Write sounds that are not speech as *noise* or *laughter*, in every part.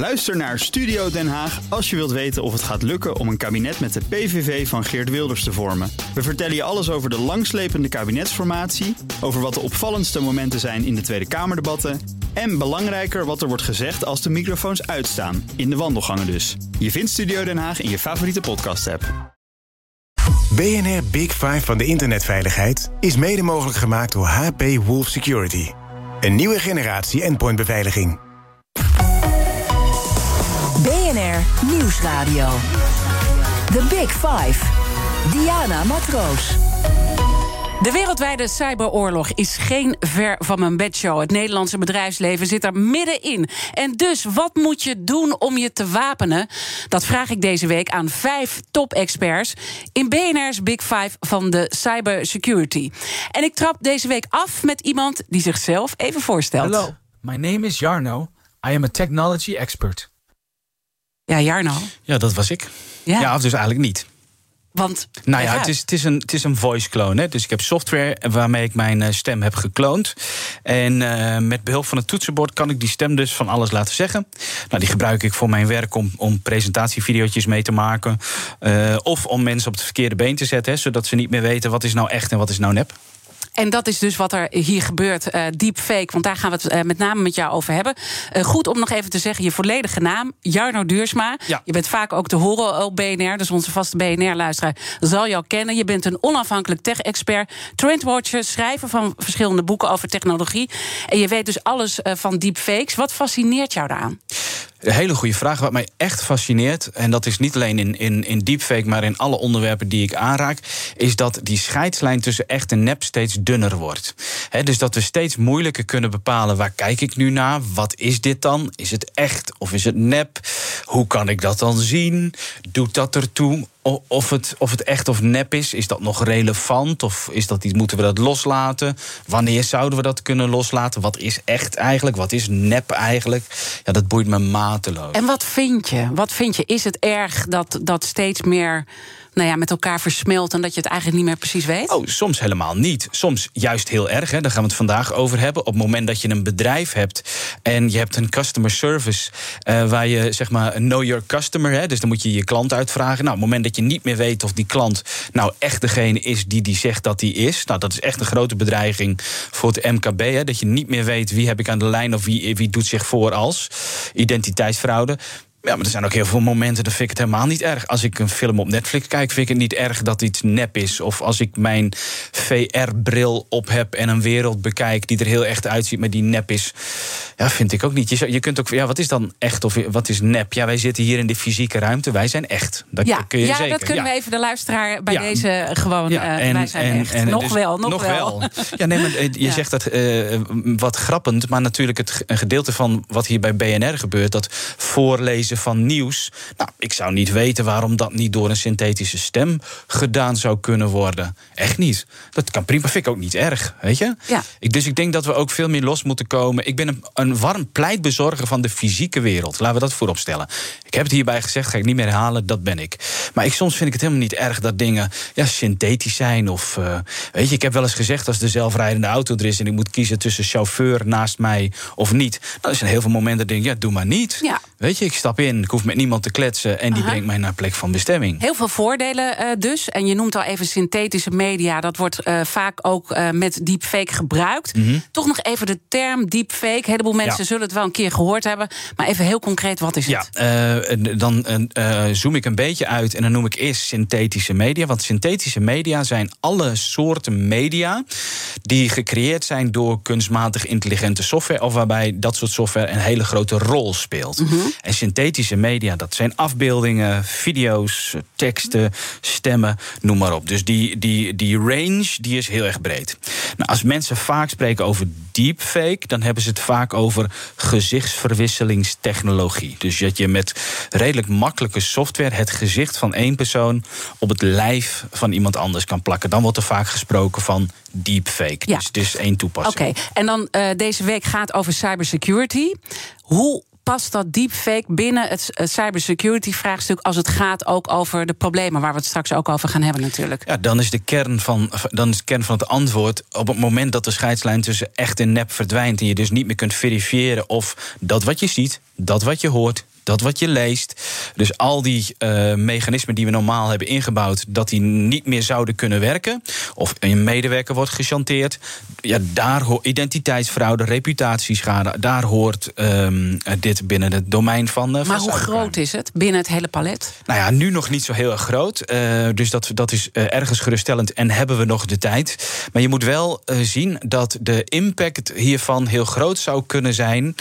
Luister naar Studio Den Haag als je wilt weten of het gaat lukken om een kabinet met de PVV van Geert Wilders te vormen. We vertellen je alles over de langslepende kabinetsformatie, over wat de opvallendste momenten zijn in de Tweede Kamerdebatten en belangrijker wat er wordt gezegd als de microfoons uitstaan, in de wandelgangen dus. Je vindt Studio Den Haag in je favoriete podcast-app. BNR Big Five van de internetveiligheid is mede mogelijk gemaakt door HP Wolf Security. Een nieuwe generatie endpointbeveiliging. BNR Nieuwsradio. The Big Five. Diana Matroos. De wereldwijde cyberoorlog is geen ver van mijn bedshow. Het Nederlandse bedrijfsleven zit er middenin. En dus, wat moet je doen om je te wapenen? Dat vraag ik deze week aan vijf top-experts in BNR's Big Five van de cybersecurity. En ik trap deze week af met iemand die zichzelf even voorstelt. Hello, my name is Jarno. I am a technology expert. Ja, Jarno. Ja, dat was ik. Ja. Ja, of dus eigenlijk niet. Want. Nou ja, ja. het is, het is een, het is een voice clone. Hè? Dus ik heb software waarmee ik mijn eh, stem heb gekloond. En eh, met behulp van het toetsenbord kan ik die stem dus van alles laten zeggen. Nou, die gebruik ik voor mijn werk om, om presentatievideootjes mee te maken. Eh, of om mensen op het verkeerde been te zetten. Hè, zodat ze niet meer weten wat is nou echt en wat is nou nep. En dat is dus wat er hier gebeurt, uh, deepfake. Want daar gaan we het uh, met name met jou over hebben. Uh, goed om nog even te zeggen, je volledige naam, Jarno Duursma. Ja. Je bent vaak ook te horen op BNR, dus onze vaste BNR-luisteraar zal jou kennen. Je bent een onafhankelijk tech-expert, trendwatcher, schrijver van verschillende boeken over technologie. En je weet dus alles van deepfakes. Wat fascineert jou daaraan? Een hele goede vraag. Wat mij echt fascineert, en dat is niet alleen in, in, in deepfake, maar in alle onderwerpen die ik aanraak, is dat die scheidslijn tussen echt en nep steeds dunner wordt. Dus dat we steeds moeilijker kunnen bepalen waar kijk ik nu naar? Wat is dit dan? Is het echt of is het nep? Hoe kan ik dat dan zien? Doet dat ertoe? Of het, of het echt of nep is, is dat nog relevant? Of is dat iets, moeten we dat loslaten? Wanneer zouden we dat kunnen loslaten? Wat is echt eigenlijk? Wat is nep eigenlijk? Ja, dat boeit me mateloos. En wat vind je? Wat vind je? Is het erg dat, dat steeds meer nou ja, met elkaar versmelt en dat je het eigenlijk niet meer precies weet? Oh, soms helemaal niet. Soms juist heel erg. Hè. Daar gaan we het vandaag over hebben. Op het moment dat je een bedrijf hebt en je hebt een customer service uh, waar je zeg maar know your customer, hè, dus dan moet je je klant uitvragen. Nou, op het moment dat je niet meer weet of die klant nou echt degene is die die zegt dat die is, nou dat is echt een grote bedreiging voor het MKB. Hè, dat je niet meer weet wie heb ik aan de lijn of wie, wie doet zich voor als identiteitsfraude. Ja, maar er zijn ook heel veel momenten, dat vind ik het helemaal niet erg. Als ik een film op Netflix kijk, vind ik het niet erg dat iets nep is. Of als ik mijn VR-bril op heb en een wereld bekijk die er heel echt uitziet, maar die nep is. Ja, vind ik ook niet. Je, je kunt ook, ja, wat is dan echt of wat is nep? Ja, wij zitten hier in de fysieke ruimte, wij zijn echt. Dat ja, kun je ja zeker. dat kunnen ja. we even de luisteraar bij Ja. deze gewoon. Ja, eh, wij zijn echt. nog dus- wel, nog, nog wel. wel. *laughs* Ja, nee, maar eh, je zegt dat eh, wat grappend, maar natuurlijk het een gedeelte van wat hier bij BNR gebeurt, dat voorlezen van nieuws. Nou, ik zou niet weten waarom dat niet door een synthetische stem gedaan zou kunnen worden. Echt niet. Dat kan prima, vind ik ook niet erg, weet je? Ja. Ik, dus ik denk dat we ook veel meer los moeten komen. Ik ben een, een warm pleitbezorger van de fysieke wereld. Laten we dat voorop stellen. Ik heb het hierbij gezegd, ga ik niet meer herhalen, dat ben ik. Maar ik, soms vind ik het helemaal niet erg dat dingen ja, synthetisch zijn. Of, eh, weet je, ik heb wel eens gezegd, als de zelfrijdende auto er is... en ik moet kiezen tussen chauffeur naast mij of niet... dan zijn heel veel momenten dat ik denk, ja, doe maar niet. Ja. Weet je, ik stap in, ik hoef met niemand te kletsen... en die Aha. brengt mij naar plek van bestemming. Heel veel voordelen eh, dus. En je noemt al even synthetische media. Dat wordt eh, vaak ook eh, met deepfake gebruikt. Toch nog even de term deepfake. Een heleboel mensen Mhm. Ja. zullen het wel een keer gehoord hebben. Maar even heel concreet, wat is Ja, het? dan zoom ik een beetje uit en dan noem ik eerst synthetische media. Want synthetische media zijn alle soorten media die gecreëerd zijn door kunstmatig intelligente software. Of waarbij dat soort software een hele grote rol speelt. En synthetische media, dat zijn afbeeldingen, video's, teksten, stemmen, noem maar op. Dus die, die, die range die is heel erg breed. Nou, als mensen vaak spreken over deepfake, dan hebben ze het vaak over gezichtsverwisselingstechnologie. Dus dat je met redelijk makkelijke software het gezicht van één persoon op het lijf van iemand anders kan plakken. Dan wordt er vaak gesproken van deepfake. Ja. Dus is één toepassing. Oké, en dan eh, deze week gaat over cybersecurity. Hoe past dat deepfake binnen het eh, cybersecurity-vraagstuk... als het gaat ook over de problemen waar we het straks ook over gaan hebben natuurlijk? Ja, dan is de kern van, dan is de kern van het antwoord. op het moment dat de scheidslijn tussen echt en nep verdwijnt. en je dus niet meer kunt verifiëren of dat wat je ziet, dat wat je hoort, dat wat je leest. Dus al die uh, mechanismen die we normaal hebben ingebouwd, dat die niet meer zouden kunnen werken. Of een medewerker wordt gechanteerd. Ja, daar hoort identiteitsfraude, reputatieschade. Daar hoort um, dit binnen het domein van. Uh, maar hoe groot is het binnen het hele palet? Nou ja, nu nog niet zo heel erg groot. Uh, dus dat, dat is ergens geruststellend en hebben we nog de tijd. Maar je moet wel zien dat de impact hiervan heel groot zou kunnen zijn.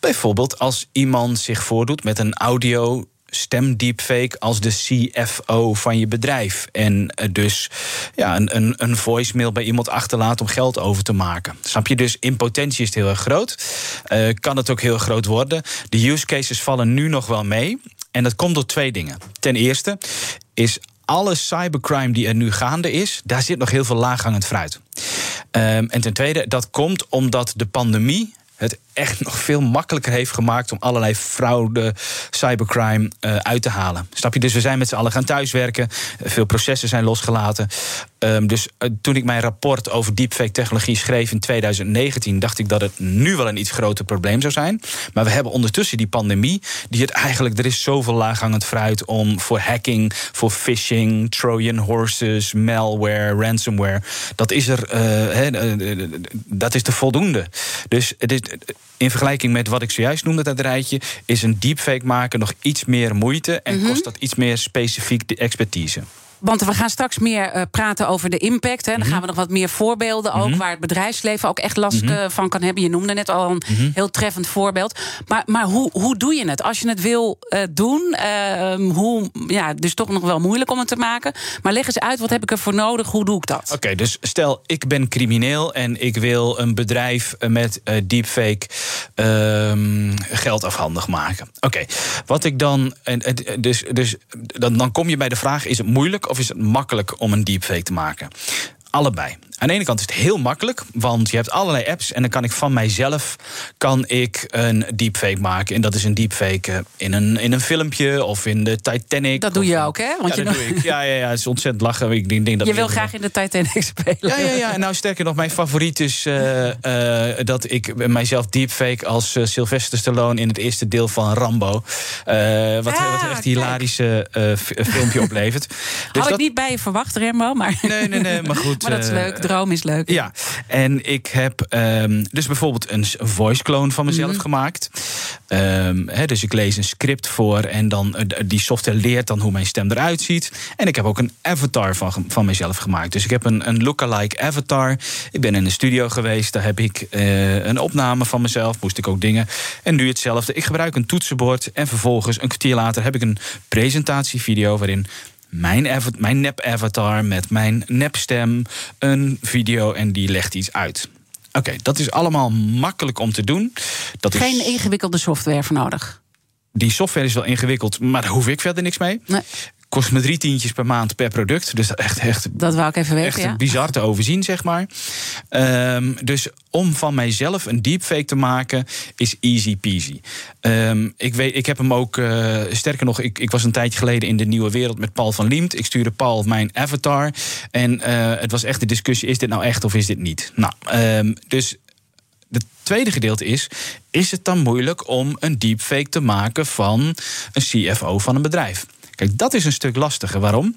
Bijvoorbeeld als iemand zich voordoet met een audio stemdeepfake als de CFO van je bedrijf. En eh, dus ja, een, een, een voicemail bij iemand achterlaat om geld over te maken. Snap je? Dus in potentie is het heel erg groot. Uh, kan het ook heel groot worden. De use cases vallen nu nog wel mee. En dat komt door twee dingen. Ten eerste is alle cybercrime die er nu gaande is, daar zit nog heel veel laaghangend fruit. Um, en ten tweede, dat komt omdat de pandemie het echt nog veel makkelijker heeft gemaakt om allerlei fraude, cybercrime uh, uit te halen. Snap je? Dus we zijn met z'n allen gaan thuiswerken. Veel processen zijn losgelaten. Um, dus uh, toen ik mijn rapport over deepfake technologie schreef in 2019, dacht ik dat het nu wel een iets groter probleem zou zijn. Maar we hebben ondertussen die pandemie, die het eigenlijk, er is zoveel laaghangend fruit om voor hacking, voor phishing, Trojan horses, malware, ransomware. Dat is er, he, dat is te voldoende. Dus het is in vergelijking met wat ik zojuist noemde, dat rijtje, is een deepfake maken nog iets meer moeite en mm -hmm. kost dat iets meer specifiek de expertise. Want we gaan straks meer uh, praten over de impact. Hè. Dan gaan we nog wat meer voorbeelden ook... Mm -hmm. waar het bedrijfsleven ook echt last mm -hmm. van kan hebben. Je noemde net al een mm -hmm. heel treffend voorbeeld. Maar, maar hoe, hoe doe je het? Als je het wil uh, doen, uh, hoe, ja, dus toch nog wel moeilijk om het te maken. Maar leg eens uit, wat heb ik ervoor nodig? Hoe doe ik dat? Oké, okay, dus stel, ik ben crimineel... en ik wil een bedrijf met deepfake ehm, geld afhandig maken. Oké, okay. wat ik dan... Dus, dus dan, dan kom je bij de vraag, is het moeilijk of is het makkelijk om een deepfake te maken? Allebei. Aan de ene kant is het heel makkelijk, want je hebt allerlei apps en dan kan ik van mijzelf kan ik een deepfake maken. En dat is een deepfake in een, in een filmpje of in de Titanic. Dat doe je ook, hè? Want ja, je dat doe *laughs* ik. Ja, ja, ja, het is ontzettend lachen. Ik denk, denk dat je wil graag in de Titanic *laughs* spelen. Ja, ja, ja. En nou sterker nog, mijn favoriet is uh, uh, dat ik mijzelf deepfake als uh, Sylvester Stallone in het eerste deel van Rambo. wat, ah, wat echt een hilarische filmpje oplevert. Dus Had dat... ik niet bij je verwacht, Rembo, maar... Nee, nee, nee, maar *laughs* goed. maar dat is leuk droom is leuk. Ja, en ik heb um, dus bijvoorbeeld een voice clone van mezelf mm -hmm. gemaakt. Um, he, dus ik lees een script voor en dan uh, die software leert dan hoe mijn stem eruit ziet. En ik heb ook een avatar van, van mezelf gemaakt. Dus ik heb een, een lookalike avatar. Ik ben in een studio geweest, daar heb ik uh, een opname van mezelf. Moest ik ook dingen. En nu hetzelfde. Ik gebruik een toetsenbord en vervolgens een kwartier later heb ik een presentatievideo waarin mijn, mijn nep-avatar met mijn nepstem een video en die legt iets uit. Oké, okay, dat is allemaal makkelijk om te doen. Dat Geen is... ingewikkelde software voor nodig. Die software is wel ingewikkeld, maar daar hoef ik verder niks mee. Nee kost me drie tientjes per maand per product. Dus echt, echt, dat wou ik even weten. Echt ja. bizar te overzien, zeg maar. Um, dus om van mijzelf een deepfake te maken, is easy peasy. Um, ik, weet, ik heb hem ook, uh, sterker nog, ik, ik was een tijdje geleden in de nieuwe wereld met Paul van Liemt. Ik stuurde Paul mijn avatar. En uh, het was echt de discussie: is dit nou echt of is dit niet? Nou, um, dus het tweede gedeelte is: is het dan moeilijk om een deepfake te maken van een CFO van een bedrijf? Kijk, dat is een stuk lastiger. Waarom?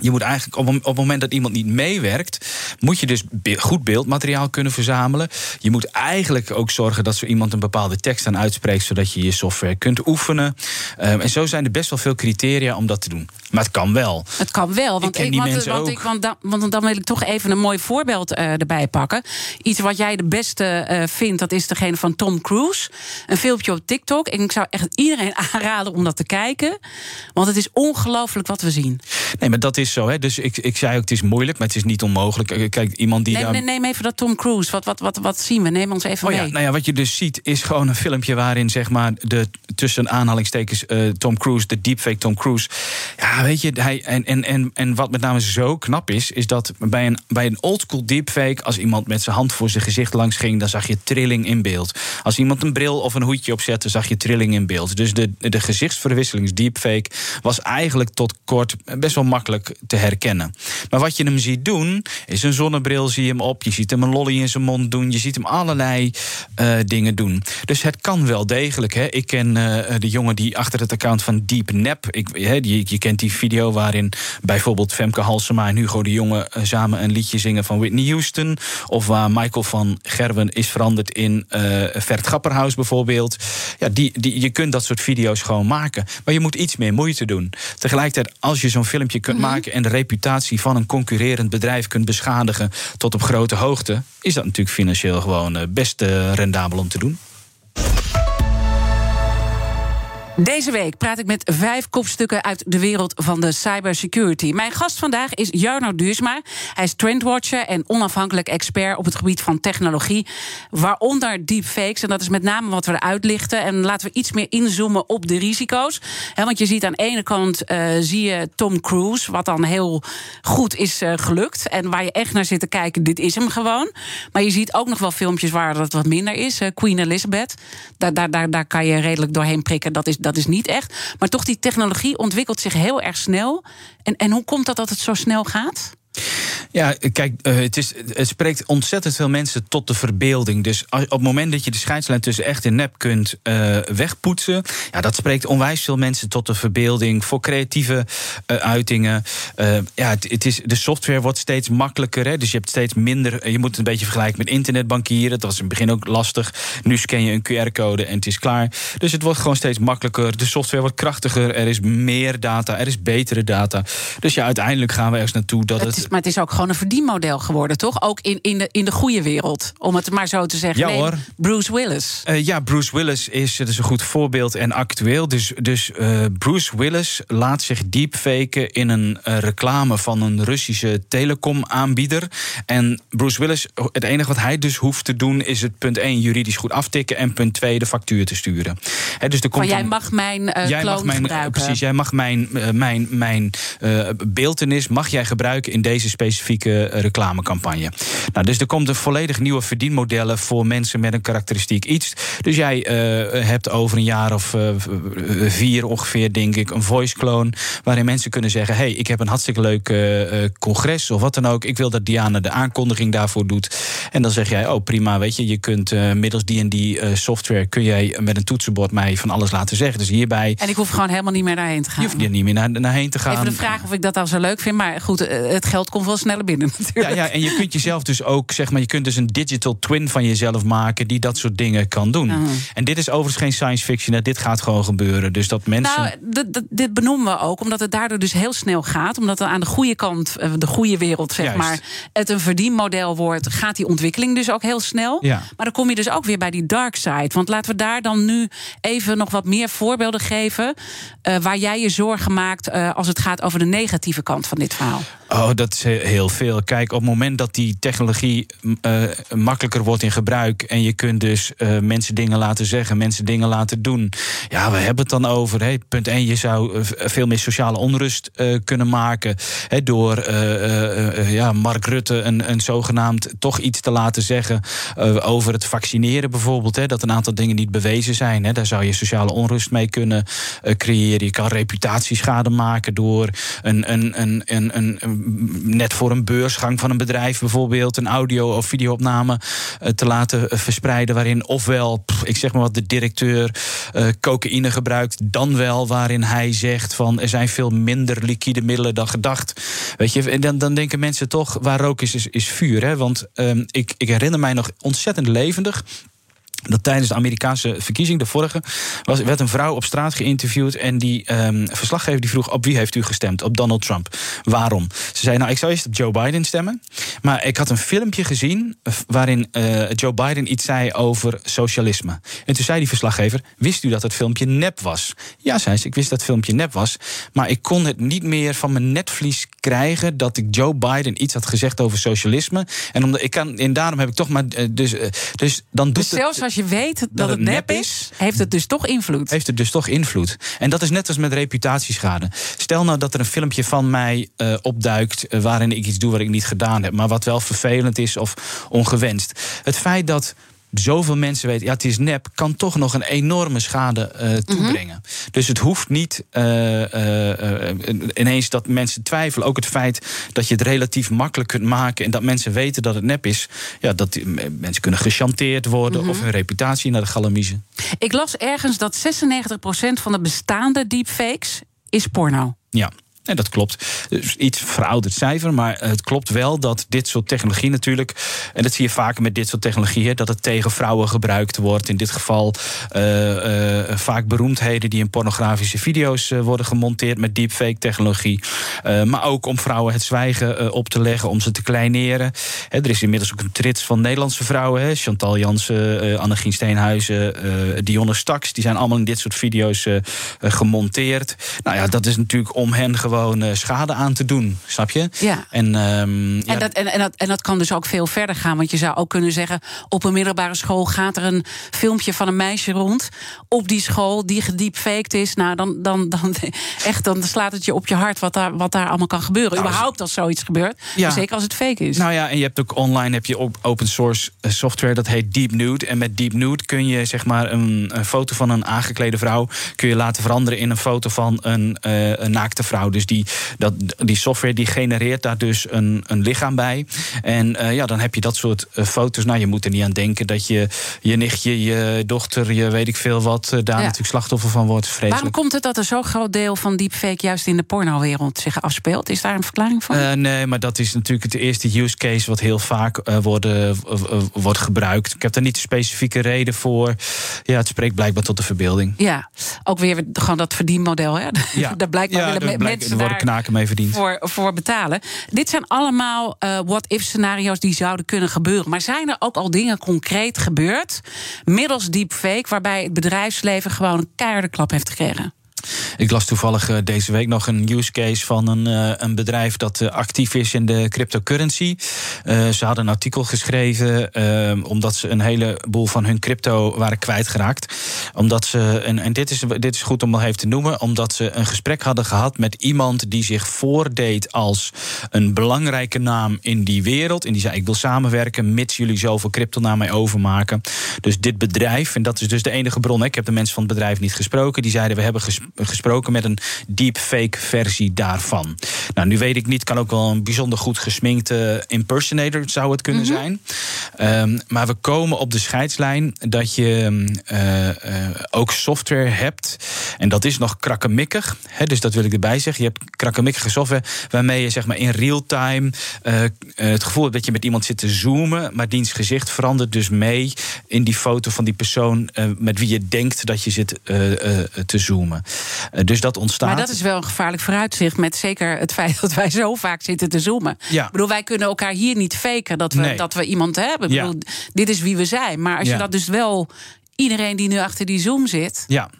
Je moet eigenlijk op, op het moment dat iemand niet meewerkt, moet je dus goed beeldmateriaal kunnen verzamelen. Je moet eigenlijk ook zorgen dat zo iemand een bepaalde tekst aan uitspreekt, zodat je je software kunt oefenen. Um, en zo zijn er best wel veel criteria om dat te doen. Maar het kan wel. Het kan wel, want, ik, ik want, want, ik, want, dan, want, dan, wil ik toch even een mooi voorbeeld uh, erbij pakken. Iets wat jij de beste uh, vindt, dat is degene van Tom Cruise. Een filmpje op TikTok. En ik zou echt iedereen *laughs* aanraden om dat te kijken. Want het is ongelooflijk wat we zien. Nee, maar dat is zo. Hè? Dus ik, ik zei ook, het is moeilijk, maar het is niet onmogelijk. Kijk, iemand die. Nee, daar... nee, neem even dat Tom Cruise. Wat, wat, wat, wat zien we? Neem ons even oh, mee. Ja, nou ja, wat je dus ziet, is gewoon een filmpje waarin zeg maar de tussen aanhalingstekens uh, Tom Cruise, de deepfake Tom Cruise. Ja, weet je, hij. En, en, en, en wat met name zo knap is, is dat bij een, bij een oldschool deepfake, als iemand met zijn hand voor zijn gezicht langs ging, dan zag je trilling in beeld. Als iemand een bril of een hoedje opzette, zag je trilling in beeld. Dus de, de gezichtsverwisselingsdeepfake was eigenlijk tot kort best wel makkelijk te herkennen. Maar wat je hem ziet doen, is een zonnebril zie je hem op. Je ziet hem een lolly in zijn mond doen. Je ziet hem allerlei uh, dingen doen. Dus het kan wel degelijk. Hè. Ik ken uh, eh, de jongen die achter het account van Deep Nap. Ik, die, je kent die video waarin bijvoorbeeld Femke Halsema en Hugo de Jonge eh, samen een liedje zingen van Whitney Houston. Of waar Michael van Gerwen is veranderd in uh, Vert Grapperhaus bijvoorbeeld. Ja, die, die, je kunt dat soort video's gewoon maken. Maar je moet iets meer moeite doen. Tegelijkertijd, als je zo'n filmpje kunt maken en de reputatie van een concurrerend bedrijf kunt beschadigen tot op grote hoogte, is dat natuurlijk financieel gewoon eh, best eh, rendabel om te doen. Deze week praat ik met vijf kopstukken uit de wereld van de cybersecurity. Mijn gast vandaag is Jarno Duursma. Hij is trendwatcher en onafhankelijk expert op het gebied van technologie, waaronder deepfakes. En dat is met name wat we eruit lichten. En laten we iets meer inzoomen op de risico's. want je ziet aan de ene kant uh, zie je Tom Cruise, wat dan heel goed is uh, gelukt. En waar je echt naar zit te kijken, dit is hem gewoon. Maar je ziet ook nog wel filmpjes waar dat wat minder is. Queen Elizabeth, daar, daar, daar, daar kan je redelijk doorheen prikken. Dat is, dat is niet echt. Maar toch, die technologie ontwikkelt zich heel erg snel. En, en hoe komt dat dat het zo snel gaat? Ja, kijk, uh, het, is, het spreekt ontzettend veel mensen tot de verbeelding. Dus als, op het moment dat je de scheidslijn tussen echt en nep kunt uh, wegpoetsen, ja, dat spreekt onwijs veel mensen tot de verbeelding voor creatieve uh, uitingen. ja, het, het, is, de software wordt steeds makkelijker. Hè, dus je hebt steeds minder. Je moet het een beetje vergelijken met internetbankieren. Dat was in het begin ook lastig. Nu scan je een QR-code en het is klaar. Dus het wordt gewoon steeds makkelijker. De software wordt krachtiger. Er is meer data. Er is betere data. Dus ja, uiteindelijk gaan we ergens naartoe dat het. Maar het is ook gewoon een verdienmodel geworden, toch? Ook in, in, de, in de goede wereld, om het maar zo te zeggen. Ja, hoor. Bruce Willis. Uh, ja, Bruce Willis is, dat is een goed voorbeeld en actueel. Dus, dus uh, Bruce Willis laat zich deepfaken in een uh, reclame van een Russische telecomaanbieder. En Bruce Willis, het enige wat hij dus hoeft te doen, is het punt 1 juridisch goed aftikken en punt 2 de factuur te sturen. He, dus er komt van, jij mag mijn jij mag mijn. Precies, jij mag mijn, mijn, mijn beeldenis mag jij gebruiken in deze specifieke reclamecampagne. Nou, dus er komt een volledig nieuwe verdienmodellen voor mensen met een karakteristiek iets. Dus jij uh, hebt over een jaar of uh, vier ongeveer, denk ik, een voice clone. Waarin mensen kunnen zeggen: hey, ik heb een hartstikke leuk uh, congres of wat dan ook. Ik wil dat Diana de aankondiging daarvoor doet. En dan zeg jij: oh prima, weet je, je kunt middels die en die software kun jij met een toetsenbord mij van alles laten zeggen. Dus hierbij. En ik hoef gewoon helemaal niet meer daarheen te gaan. Je hoeft niet meer naar, naar heen te gaan. Even de vraag of ik dat al zo leuk vind. Maar goed, het geld komt wel sneller binnen *laughs* natuurlijk. Ja, ja, en je kunt jezelf dus ook, zeg maar, je kunt dus een digital twin van jezelf maken die dat soort dingen kan doen. En dit is overigens geen science fiction, hè. dit gaat gewoon gebeuren. Dus dat mensen. Nou, dit benoemen we ook, omdat het daardoor dus heel snel gaat. Omdat er aan de goede kant, eh, de goede wereld, zeg Juist. maar, het een verdienmodel wordt, gaat die ontwikkeling dus ook heel snel. Ja. Maar dan kom je dus ook weer bij die dark side. Want laten we daar dan nu even nog wat meer voorbeelden geven. Uh, waar jij je zorgen maakt uh, als het gaat over de negatieve kant van dit verhaal. Oh, dat heel veel. Kijk, op het moment dat die technologie uh, makkelijker wordt in gebruik. en je kunt dus uh, mensen dingen laten zeggen, mensen dingen laten doen. Ja, we hebben het dan over. Punt 1, je zou uh, veel meer sociale onrust kunnen maken. Door ja, Mark Rutte een, een zogenaamd toch iets te laten zeggen. over het vaccineren bijvoorbeeld. Dat een aantal dingen niet bewezen zijn. Daar zou je sociale onrust mee kunnen creëren. Je kan reputatieschade maken door een, een, een, een, een net voor een beursgang van een bedrijf bijvoorbeeld een audio- of videoopname uh, te laten uh, verspreiden. waarin ofwel, ik zeg maar wat, de directeur uh, cocaïne gebruikt. dan wel waarin hij zegt van er zijn veel minder liquide middelen dan gedacht. Weet je, en dan, dan denken mensen toch waar rook is, is, is vuur. Hè? Want um, ik, ik herinner mij nog ontzettend levendig dat tijdens de Amerikaanse verkiezing, de vorige, was, werd een vrouw op straat geïnterviewd. En die um, verslaggever die vroeg: op wie heeft u gestemd? Op Donald Trump. Waarom? Ze zei: Nou, ik zou eerst op Joe Biden stemmen. Maar ik had een filmpje gezien waarin uh, Joe Biden iets zei over socialisme. En toen zei die verslaggever: Wist u dat het filmpje nep was? Ja, zei ze, ik wist dat het filmpje nep was. Maar ik kon het niet meer van mijn netvlies krijgen dat ik Joe Biden iets had gezegd over socialisme. En, omdat ik kan, en daarom heb ik toch maar. Uh, dus, uh, dus dan doet dus het, als je weet dat, dat het nep, is, is, heeft het dus toch invloed. Heeft het dus toch invloed. En dat is net als met reputatieschade. Stel nou dat er een filmpje van mij uh, opduikt uh, waarin ik iets doe wat ik niet gedaan heb, maar wat wel vervelend is of ongewenst. Het feit dat zoveel mensen weten, ja, het is nep, kan toch nog een enorme schade uh, toebrengen. Dus het hoeft niet uh, uh, ineens dat mensen twijfelen. Ook het feit dat je het relatief makkelijk kunt maken en dat mensen weten dat het nep is. Ja, dat die, mensen kunnen gechanteerd worden of hun reputatie naar de galamiezen. Ik las ergens dat 96% van de bestaande deepfakes is porno. Ja. En dat klopt. Dus iets verouderd cijfer, maar het klopt wel dat dit soort technologie natuurlijk, en dat zie je vaker met dit soort technologieën, dat het tegen vrouwen gebruikt wordt. In dit geval uh, uh, vaak beroemdheden die in pornografische video's uh, worden gemonteerd met deepfake technologie. maar ook om vrouwen het zwijgen op te leggen, om ze te kleineren. er is inmiddels ook een trits van Nederlandse vrouwen, Chantal Jansen, Annegien Steenhuizen, Dionne Staks, die zijn allemaal in dit soort video's gemonteerd. Nou ja, dat is natuurlijk om hen gewoon eh, schade aan te doen, snap je? Ja. En, um, ja. en, dat, en, en, dat, en dat kan dus ook veel verder gaan. Want je zou ook kunnen zeggen: op een middelbare school gaat er een filmpje van een meisje rond. Op die school die gediepfaked is. Nou, dan, dan, dan, *laughs* echt, dan slaat het je op je hart wat daar, wat daar allemaal kan gebeuren. Nou, Überhaupt als zoiets gebeurt. Ja. Zeker als het fake is. Nou ja, en je hebt ook online heb je open source eh, software dat heet Deep Nude. En met Deep Nude kun je zeg maar een, een foto van een aangeklede vrouw kun je laten veranderen in een foto van een, uh, een naakte vrouw. Dus die, dat, die software die genereert daar dus een, een lichaam bij. En uh, ja, dan heb je dat soort uh, foto's. Nou, je moet er niet aan denken dat je je nichtje, je dochter, je weet ik veel wat, uh, daar ja. natuurlijk slachtoffer van wordt. Vreselijk. Waarom komt het dat er zo'n groot deel van deepfake juist in de pornowereld zich afspeelt? Is daar een verklaring voor? nee, maar dat is natuurlijk het eerste use case wat heel vaak worden, wordt gebruikt. Ik heb daar niet een specifieke reden voor. Ja, het spreekt blijkbaar tot de verbeelding. Ja, ook weer gewoon dat verdienmodel. Hè? Ja. *laughs* daar blijkbaar ja, willen mensen worden knaken mee verdiend. Voor, voor betalen. Dit zijn allemaal uh, what-if scenario's die zouden kunnen gebeuren. Maar zijn er ook al dingen concreet gebeurd middels deepfake, waarbij het bedrijfsleven gewoon een keiharde klap heeft gekregen? Ik las toevallig uh, deze week nog een use case van een, uh, een bedrijf dat uh, actief is in de cryptocurrency. ze hadden een artikel geschreven omdat ze een heleboel van hun crypto waren kwijtgeraakt. Omdat ze, en, en dit, is, dit is goed om nog even te noemen, omdat ze een gesprek hadden gehad met iemand die zich voordeed als een belangrijke naam in die wereld. En die zei: Ik wil samenwerken, mits jullie zoveel crypto naar mij overmaken. Dus dit bedrijf, en dat is dus de enige bron, hè, ik heb de mensen van het bedrijf niet gesproken, die zeiden: We hebben gesproken gesproken met een deepfake versie daarvan. Nou, nu weet ik niet, kan ook wel een bijzonder goed gesminkte impersonator zou het kunnen mm -hmm. zijn. Um, maar we komen op de scheidslijn dat je uh, uh, ook software hebt. En dat is nog krakkemikkig. Hè, dus dat wil ik erbij zeggen. Je hebt krakkemikkige software waarmee je zeg maar in real time uh, het gevoel hebt dat je met iemand zit te zoomen. Maar diens gezicht verandert dus mee in die foto van die persoon met wie je denkt dat je zit te zoomen. Uh, dus dat ontstaat. Maar dat is wel een gevaarlijk vooruitzicht. Met zeker het feit dat wij zo vaak zitten te zoomen. Ja. Ik bedoel, wij kunnen elkaar hier niet faken dat we, Nee. dat we iemand hebben. Ik Ja. bedoel, dit is wie we zijn. Maar als je dat dus wel. Iedereen die nu achter die zoom zit. Ja.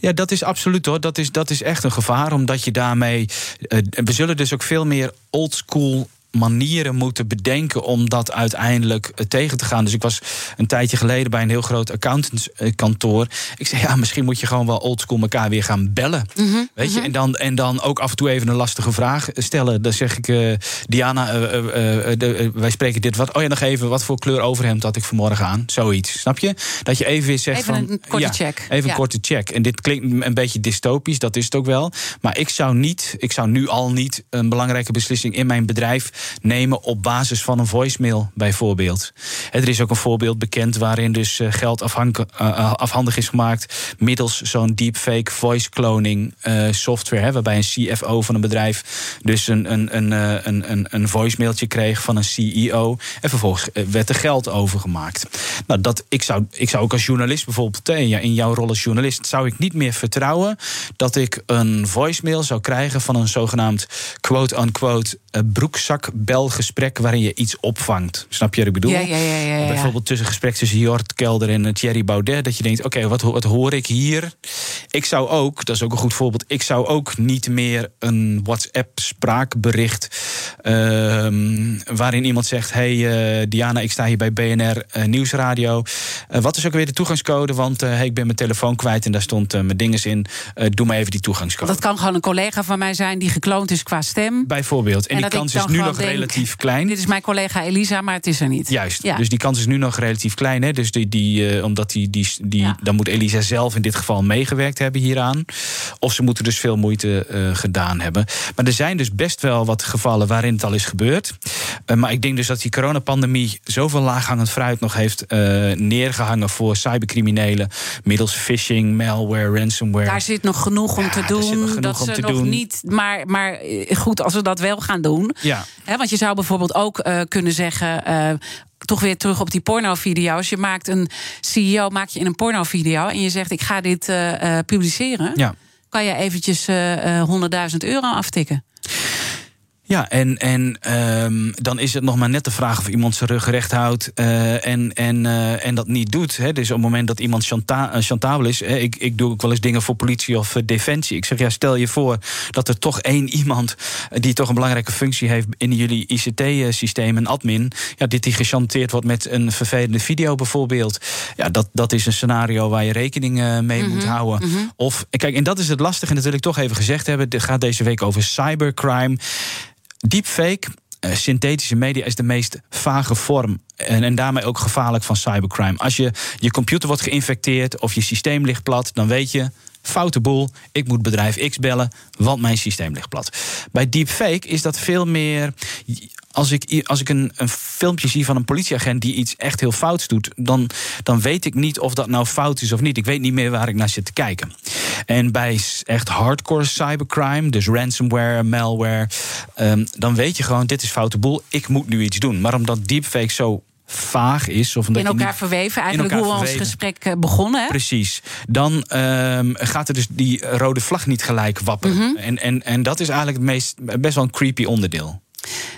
Ja, dat is absoluut hoor. Dat is, dat is echt een gevaar, omdat je daarmee. eh, we zullen dus ook veel meer oldschool manieren moeten bedenken om dat uiteindelijk eh, tegen te gaan. Dus ik was een tijdje geleden bij een heel groot accountantskantoor. Ik zei, ja, misschien moet je gewoon wel oldschool elkaar weer gaan bellen. Weet je, en dan, en dan ook af en toe even een lastige vraag stellen. Dan zeg ik, eh, Diana, eh, de- wij spreken dit. Wat, oh ja, nog even, wat voor kleur overhemd had ik vanmorgen aan? Zoiets, snap je? Dat je even weer zegt Even van... een korte ja, check. Even Ja. een korte check. En dit klinkt een beetje dystopisch, dat is het ook wel. Maar ik zou niet, ik zou nu al niet een belangrijke beslissing in mijn bedrijf nemen op basis van een voicemail, bijvoorbeeld. Er is ook een voorbeeld bekend waarin dus eh, geld afhank- eh, afhandig is gemaakt middels zo'n deepfake voice cloning eh, software. Waarbij een CFO van een bedrijf dus een, een, een, eh, een, een, een voicemailtje kreeg van een CEO. En vervolgens eh, werd er geld overgemaakt. Nou, dat, ik, zou, ik zou ook als journalist bijvoorbeeld, eh, in jouw rol als journalist, zou ik niet meer vertrouwen dat ik een voicemail zou krijgen van een zogenaamd quote-unquote eh, broekzakbelgesprek waarin je iets opvangt. Snap je wat ik bedoel? Ja, ja, ja. Bijvoorbeeld tussen gesprek tussen Jort Kelder en eh, Thierry Baudet. Dat je denkt, oké, wat, wat hoor ik hier? Ik zou ook, dat is ook een goed voorbeeld... ik zou ook niet meer een WhatsApp spraakbericht Ehm, waarin iemand zegt: Hey Diana, ik sta hier bij BNR Nieuwsradio. wat is ook weer de toegangscode? Want hey, ik ben mijn telefoon kwijt en daar stond mijn dinges in. doe maar even die toegangscode. Dat kan gewoon een collega van mij zijn die gekloond is qua stem. Bijvoorbeeld. En, die kans is nu nog relatief klein. Dit is mijn collega Elisa, maar het is er niet. Juist. Dus die kans is nu nog relatief klein. Hè? Dus die, die, omdat die, die, die, dan moet Elisa zelf in dit geval meegewerkt hebben hieraan. Of ze moeten dus veel moeite uh, gedaan hebben. Maar er zijn dus best wel wat gevallen waarin het al is gebeurd. Uh, maar ik denk dus dat die coronapandemie zoveel laaghangend fruit nog heeft neergehangen voor cybercriminelen. Middels phishing, malware, ransomware. Daar zit nog genoeg om te doen. dat ze nog doen. niet. Maar, maar goed, als we dat wel gaan doen. Ja. Want je zou bijvoorbeeld ook kunnen zeggen toch weer terug op die pornovideo's. Je maakt een CEO maak je in een pornovideo en je zegt: ik ga dit uh, publiceren. Ja. Kan je eventjes uh, 100.000 euro aftikken? Ja, en, en um, dan is het nog maar net de vraag of iemand zijn rug recht houdt uh, en, en, uh, en dat niet doet. Hè. Dus op het moment dat iemand chanta eh, chantabel is, hè, ik, ik doe ook wel eens dingen voor politie of defensie. Ik zeg ja, stel je voor dat er toch één *laughs* iemand die toch een belangrijke functie heeft in jullie ICT-systeem, een admin, ja, dit die gechanteerd wordt met een vervelende video bijvoorbeeld. Ja, dat, dat is een scenario waar je rekening mee moet mhm, houden. Mhm. Of kijk, en dat is het lastige, en dat wil ik toch even gezegd hebben. Het gaat deze week over cybercrime. Deepfake, uh, synthetische media, is de meest vage vorm. En, en daarmee ook gevaarlijk van cybercrime. Als je je computer wordt geïnfecteerd of je systeem ligt plat, dan weet je. Foute boel, ik moet bedrijf X bellen, want mijn systeem ligt plat. Bij deepfake is dat veel meer als ik, als ik een, een filmpje zie van een politieagent die iets echt heel fouts doet, dan, dan weet ik niet of dat nou fout is of niet. Ik weet niet meer waar ik naar zit te kijken. En bij echt hardcore cybercrime, dus ransomware, malware, um, dan weet je gewoon: dit is foute boel, ik moet nu iets doen. Maar omdat deepfake zo vaag is. Of in elkaar verweven, eigenlijk hoe we ons gesprek eh, begonnen. Hè? Precies. Dan um, gaat er dus die rode vlag niet gelijk wapperen. Mm -hmm. en, en, en dat is eigenlijk het meest, best wel een creepy onderdeel.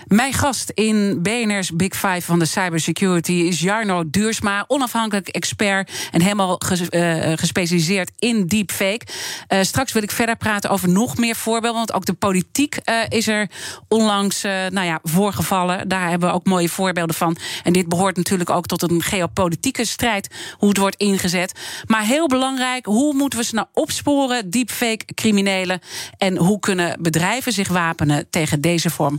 Mijn gast in BNR's Big Five van de cybersecurity is Jarno Duursma, onafhankelijk expert en helemaal eh, gespecialiseerd in deepfake. Uh, straks wil ik verder praten over nog meer voorbeelden, want ook de politiek is er onlangs nou ja, voorgevallen. Daar hebben we ook mooie voorbeelden van. En dit behoort natuurlijk ook tot een geopolitieke strijd, hoe het wordt ingezet. Maar heel belangrijk, hoe moeten we ze nou opsporen, deepfake criminelen? En hoe kunnen bedrijven zich wapenen tegen deze vorm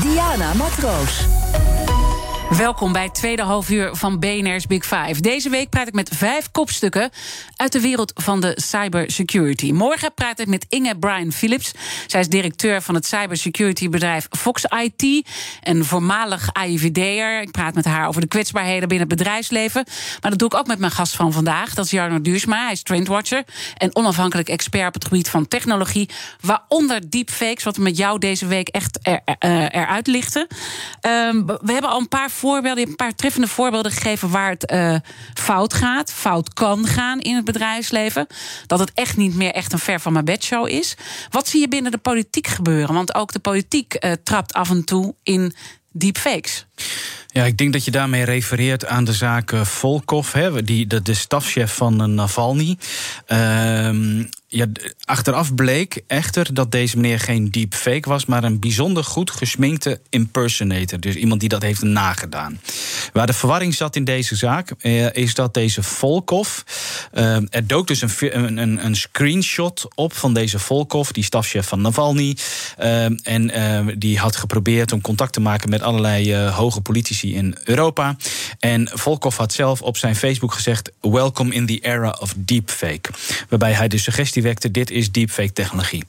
Diana Matroos. Welkom bij het tweede halfuur van BNR's Big Five. Deze week praat ik met vijf kopstukken uit de wereld van de cybersecurity. Morgen praat ik met Inge Brian Phillips. Zij is directeur van het cybersecurity bedrijf Fox IT. Een voormalig AIVD'er. Ik praat met haar over de kwetsbaarheden binnen het bedrijfsleven. Maar dat doe ik ook met mijn gast van vandaag. Dat is Jarno Duursma. Hij is trendwatcher en onafhankelijk expert op het gebied van technologie. Waaronder deepfakes, wat we met jou deze week echt er, er, eruit lichten. Um, we hebben al een paar voorbeelden, een paar treffende voorbeelden gegeven waar het uh, fout gaat, fout kan gaan in het bedrijfsleven. Dat het echt niet meer echt een ver van mijn bedshow is. Wat zie je binnen de politiek gebeuren? Want ook de politiek uh, trapt af en toe in deepfakes. Ja, ik denk dat je daarmee refereert aan de zaak Volkov, hè, die, de, stafchef van Navalny. Uh, ja, achteraf bleek echter dat deze meneer geen deepfake was, maar een bijzonder goed gesminkte impersonator. Dus iemand die dat heeft nagedaan. Waar de verwarring zat in deze zaak, eh, is dat deze Volkov. Eh, er dook dus een, een, een, screenshot op van deze Volkov, die stafchef van Navalny. Eh, en eh, die had geprobeerd om contact te maken met allerlei hoge politici in Europa. En Volkov had zelf op zijn Facebook gezegd: Welcome in the era of deepfake. Waarbij hij de suggestie dit is deepfake technologie.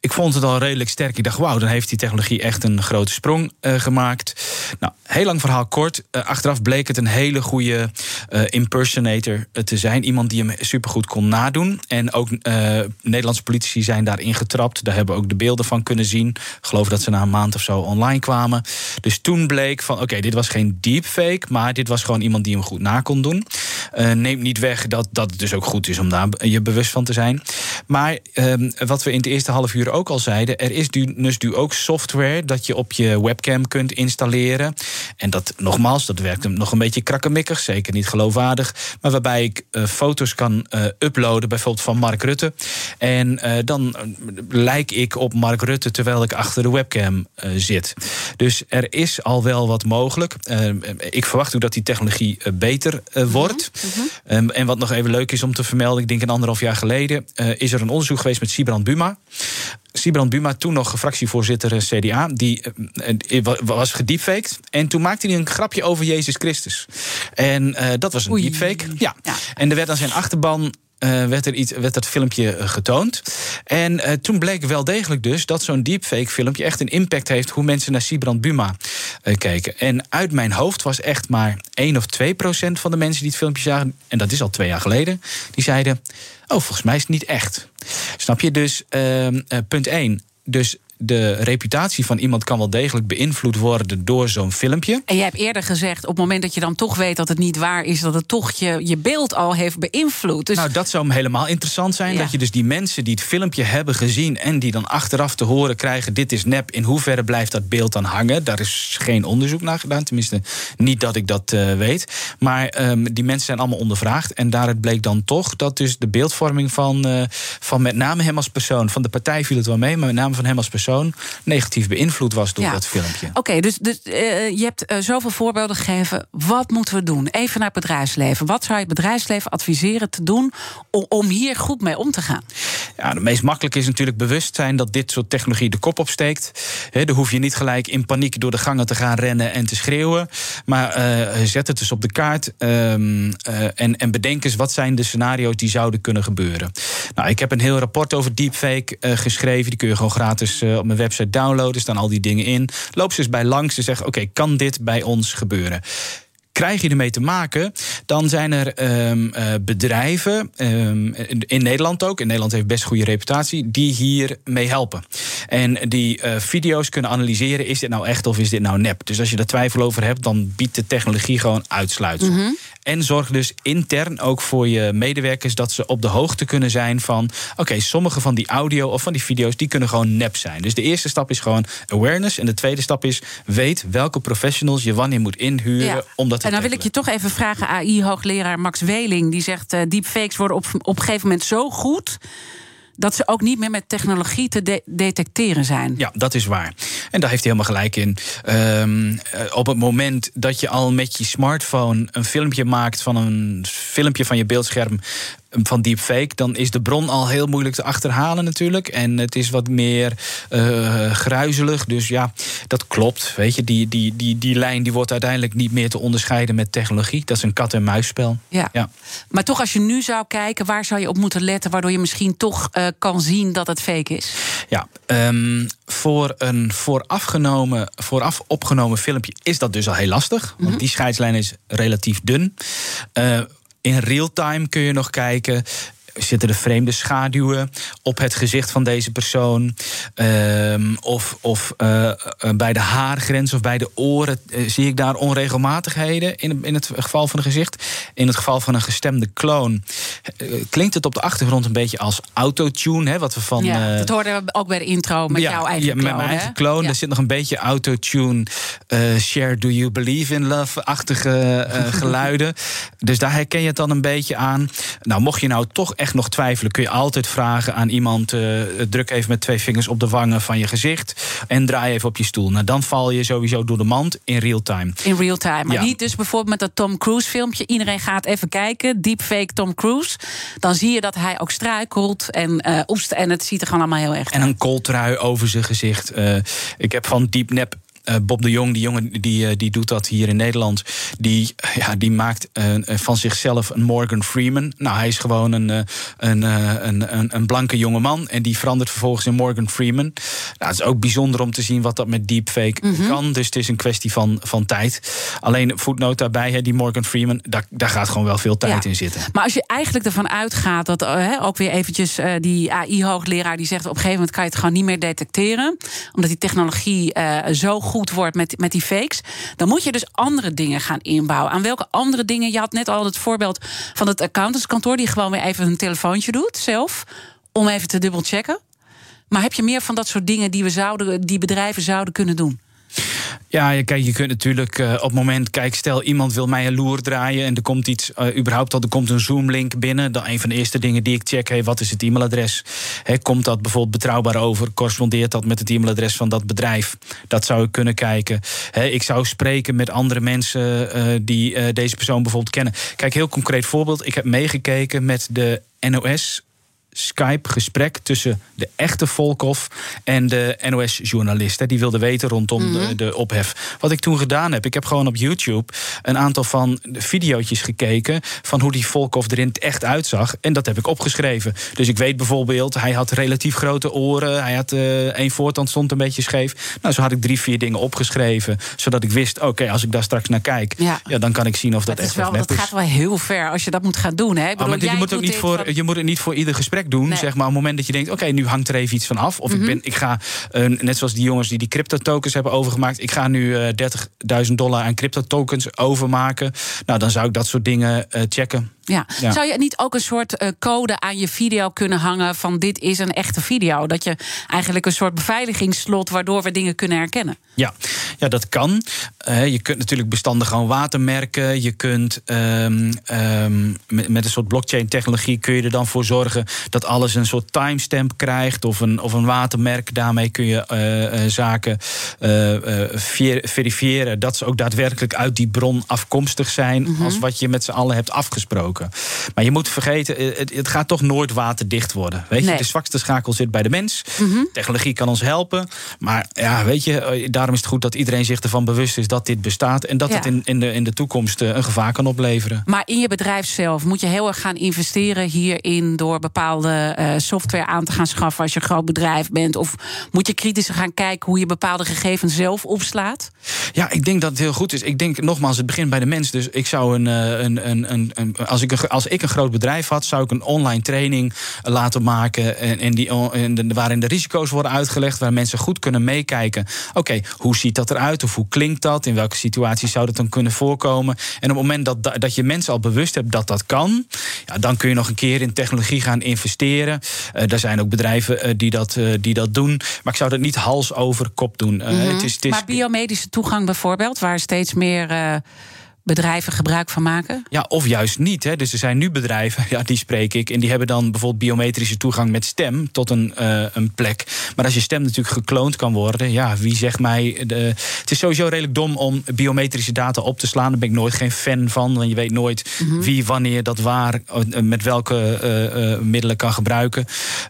Ik vond het al redelijk sterk. Ik dacht, wauw, dan heeft die technologie echt een grote sprong uh, gemaakt. Nou, heel lang verhaal kort. Uh, achteraf bleek het een hele goede uh, impersonator te zijn. Iemand die hem supergoed kon nadoen. En ook Nederlandse politici zijn daarin getrapt. Daar hebben we ook de beelden van kunnen zien. Geloof dat ze na een maand of zo online kwamen. Dus toen bleek van, oké, dit was geen deepfake... maar dit was gewoon iemand die hem goed na kon doen. neemt niet weg dat, dat het dus ook goed is om daar je bewust van te zijn. Maar ehm, wat we in het eerste half uur ook al zeiden... er is dus nu ook software dat je op je webcam kunt installeren. En dat, nogmaals, dat werkt nog een beetje krakkemikkig, zeker niet geloofwaardig. Maar waarbij ik uh, foto's kan uh, uploaden, bijvoorbeeld van Mark Rutte. En uh, dan lijk ik op Mark Rutte terwijl ik achter de webcam zit. Dus er is al wel wat mogelijk. ik verwacht ook dat die technologie beter wordt. Mm -hmm. en wat nog even leuk is om te vermelden, ik denk een anderhalf jaar geleden is er een onderzoek geweest met Sibrand Buma. Sibrand Buma, toen nog fractievoorzitter eh, CDA, die uh, was gediepfaked. En toen maakte hij een grapje over Jezus Christus. En dat was een Oei. deepfake. Ja. ja. En er werd aan zijn achterban uh, werd, er iets, werd dat filmpje getoond. En uh, toen bleek wel degelijk dus dat zo'n deepfake filmpje echt een impact heeft hoe mensen naar Sibrand Buma uh, keken. En uit mijn hoofd was echt maar 1 of 2 procent van de mensen die het filmpje zagen, en dat is al twee jaar geleden, die zeiden: Oh, volgens mij is het niet echt. Snap je? Dus ehm, punt 1. Dus de reputatie van iemand kan wel degelijk beïnvloed worden door zo'n filmpje. En jij hebt eerder gezegd, op het moment dat je dan toch weet dat het niet waar is, dat het toch je, je beeld al heeft beïnvloed. Dus... Nou, dat zou helemaal interessant zijn. Dat je dus die mensen die het filmpje hebben gezien en die dan achteraf te horen krijgen: dit is nep, in hoeverre blijft dat beeld dan hangen? Daar is geen onderzoek naar gedaan. Tenminste, niet dat ik dat uh, weet. Maar um, die mensen zijn allemaal ondervraagd. En daaruit bleek dan toch dat dus de beeldvorming van, uh, van met name hem als persoon, van de partij viel het wel mee, maar met name van hem als persoon negatief beïnvloed was door dat filmpje. Oké, okay, dus, dus uh, je hebt uh, zoveel voorbeelden gegeven. Wat moeten we doen? Even naar het bedrijfsleven. Wat zou je het bedrijfsleven adviseren te doen om, om hier goed mee om te gaan? Ja, het meest makkelijk is natuurlijk bewust zijn dat dit soort technologie de kop opsteekt. He, dan hoef je niet gelijk in paniek door de gangen te gaan rennen en te schreeuwen. Maar uh, zet het dus op de kaart um, en, en bedenk eens wat zijn de scenario's die zouden kunnen gebeuren. Nou, ik heb een heel rapport over deepfake geschreven. Die kun je gewoon gratis op mijn website downloaden. Staan al die dingen in. Loop ze eens bij langs en zeg: Oké, kan dit bij ons gebeuren? krijg je ermee te maken, dan zijn er um, uh, bedrijven, um, in Nederland ook, in Nederland heeft best goede reputatie, die hier mee helpen. En die uh, video's kunnen analyseren, is dit nou echt of is dit nou nep? Dus als je daar twijfel over hebt, dan biedt de technologie gewoon uitsluitsel. -hmm. En zorg dus intern ook voor je medewerkers dat ze op de hoogte kunnen zijn van: oké, sommige van die audio of van die video's die kunnen gewoon nep zijn. Dus de eerste stap is gewoon awareness. En de tweede stap is: weet welke professionals je wanneer moet inhuren ja. om dat te En dan wil ik je toch even vragen, AI-hoogleraar Max Weling, die zegt: uh, deepfakes worden op, op een gegeven moment zo goed dat ze ook niet meer met technologie te de detecteren zijn. Ja, dat is waar. En daar heeft hij helemaal gelijk in. Um, op het moment dat je al met je smartphone een filmpje maakt van een filmpje van je beeldscherm van deepfake, dan is de bron al heel moeilijk te achterhalen natuurlijk. En het is wat meer uh, gruizelig. Dus ja, dat klopt. Weet je, die, die, die, die lijn die wordt uiteindelijk niet meer te onderscheiden met technologie. Dat is een kat-en-muisspel. Ja. ja. Maar toch, als je nu zou kijken, waar zou je op moeten letten, waardoor je misschien toch uh, kan zien dat het fake is? Ja, um, voor een voorafgenomen, vooraf opgenomen filmpje is dat dus al heel lastig. Want mm -hmm. die scheidslijn is relatief dun. Uh, in real time kun je nog kijken zitten er vreemde schaduwen op het gezicht van deze persoon? Um, of of uh, bij de haargrens of bij de oren uh, zie ik daar onregelmatigheden in, in het geval van een gezicht. In het geval van een gestemde kloon uh, klinkt het op de achtergrond een beetje als autotune. Hè, wat we van, ja, dat hoorden we ook bij de intro met ja, jouw eigen ja, kloon. Met mijn eigen kloon. Ja. Er zit nog een beetje autotune, share do you believe in love-achtige *laughs* geluiden. dus daar herken je het dan een beetje aan. Nou, mocht je nou toch echt nog twijfelen, kun je altijd vragen aan iemand: uh, druk even met twee vingers op de wangen van je gezicht en draai even op je stoel. Nou, dan val je sowieso door de mand in real time. In real time. Maar ja. niet dus bijvoorbeeld met dat Tom Cruise filmpje. Iedereen gaat even kijken, deepfake Tom Cruise. Dan zie je dat hij ook struikelt en uh, oest. En het ziet er gewoon allemaal heel echt En een kooltrui over zijn gezicht. Uh, ik heb van Diepnep eh, Bob de Jong, die jongen die, die doet dat hier in Nederland. Die, ja, die maakt van zichzelf een Morgan Freeman. Nou, hij is gewoon een, een, een, een, een blanke jonge man. En die verandert vervolgens in Morgan Freeman. Nou, het is ook bijzonder om te zien wat dat met deepfake mm kan. Dus het is een kwestie van, van tijd. Alleen voetnoot daarbij, die Morgan Freeman, daar, daar gaat gewoon wel veel tijd in zitten. Maar als je eigenlijk ervan uitgaat dat ook weer eventjes die AI-hoogleraar die zegt op een gegeven moment kan je het gewoon niet meer detecteren. Omdat die technologie uh, zo goed wordt met, met die fakes. Dan moet je dus andere dingen gaan inbouwen. Aan welke andere dingen? Je had net al het voorbeeld van het accountantskantoor die gewoon weer even een telefoontje doet zelf. Om even te dubbelchecken. Maar heb je meer van dat soort dingen die, we zouden, die bedrijven zouden kunnen doen? Ja, kijk, je kunt natuurlijk uh, op het moment, kijk, stel iemand wil mij een loer draaien en er komt iets, uh, überhaupt al, er komt een Zoom-link binnen. Dan een van de eerste dingen die ik check, hey, wat is het e-mailadres? Hey, komt dat bijvoorbeeld betrouwbaar over? Correspondeert dat met het e-mailadres van dat bedrijf? Dat zou ik kunnen kijken. Hey, ik zou spreken met andere mensen uh, die deze persoon bijvoorbeeld kennen. Kijk, heel concreet voorbeeld. Ik heb meegekeken met de NOS Skype-gesprek tussen de echte Volkov en de NOS-journalist. Die wilde weten rondom de, mhm. de, ophef. Wat ik toen gedaan heb, ik heb gewoon op YouTube een aantal van de video's gekeken van hoe die Volkov er in het echt uitzag. En dat heb ik opgeschreven. Dus ik weet bijvoorbeeld, hij had relatief grote oren. Hij had uh, één voortand stond een beetje scheef. Nou, zo had ik drie, vier dingen opgeschreven. Zodat ik wist, oké, als ik daar straks naar kijk, ja. dan kan ik zien of dat, dat echt wel, Dat gaat wel heel ver als je dat moet gaan doen. Hè? Bedoel, maar je, moet ook niet voor, je moet het niet voor ieder gesprek doen. Zeg maar, op het moment dat je denkt: oké, nu hangt er even iets van af. Of ik, mhm. ben, ik ga, uh, net zoals die jongens die die crypto-tokens hebben overgemaakt. Ik ga nu uh, eh, 30.000 dollar aan crypto-tokens overmaken. Nou, dan zou ik dat soort dingen uh, checken. Ja. Zou je niet ook een soort uh, code aan je video kunnen hangen van dit is een echte video? Dat je eigenlijk een soort beveiligingsslot waardoor we dingen kunnen herkennen. Ja, ja dat kan. Uh, je kunt natuurlijk bestanden gewoon watermerken. Je kunt um, um, met, met, een soort blockchain technologie kun je er dan voor zorgen dat alles een soort timestamp krijgt of een, of een watermerk. Daarmee kun je uh, zaken verifiëren dat ze ook daadwerkelijk uit die bron afkomstig zijn mm -hmm. als wat je met z'n allen hebt afgesproken. Maar je moet vergeten, eh, het, het gaat toch nooit waterdicht worden. Weet je, de zwakste schakel zit bij de mens. Mhm. Technologie kan ons helpen. Maar ja, weet je, eh, daarom is het goed dat iedereen zich ervan bewust is dat dit bestaat. En dat het in, in, de, in de toekomst eh, een gevaar kan opleveren. Maar in je bedrijf zelf moet je heel erg gaan investeren hierin door bepaalde software aan te gaan schaffen als je een groot bedrijf bent. Of moet je kritisch gaan kijken hoe je bepaalde gegevens zelf opslaat? Ja, ik denk dat het heel goed is. Ik denk nogmaals, het begint bij de mens. Dus ik zou een, een, een, een, een als ik als ik een groot bedrijf had, zou ik een online training laten maken. En, en die, en waarin de risico's worden uitgelegd, waar mensen goed kunnen meekijken. Oké, hoe ziet dat eruit? Of hoe klinkt dat? In welke situaties zou dat dan kunnen voorkomen? En op het moment dat, dat je mensen al bewust hebt dat dat kan, ja, dan kun je nog een keer in technologie gaan investeren. Uh, er zijn ook bedrijven uh, die, dat, uh, die dat doen. Maar ik zou dat niet hals over kop doen. Mm -hmm. het is, het is... Maar biomedische toegang bijvoorbeeld, waar steeds meer bedrijven gebruik van maken? Ja, of juist niet. Hè. Dus er zijn nu bedrijven, *laughs* ja, die spreek ik, en die hebben dan bijvoorbeeld biometrische toegang met stem tot een, uh, een plek. Maar als je stem natuurlijk gekloond kan worden, ja, wie zegt mij. De, het is sowieso redelijk dom om biometrische data op te slaan. Daar ben ik nooit geen fan van. Want je weet nooit mhm. wie, wanneer, dat waar, eh, met welke uh, middelen kan gebruiken.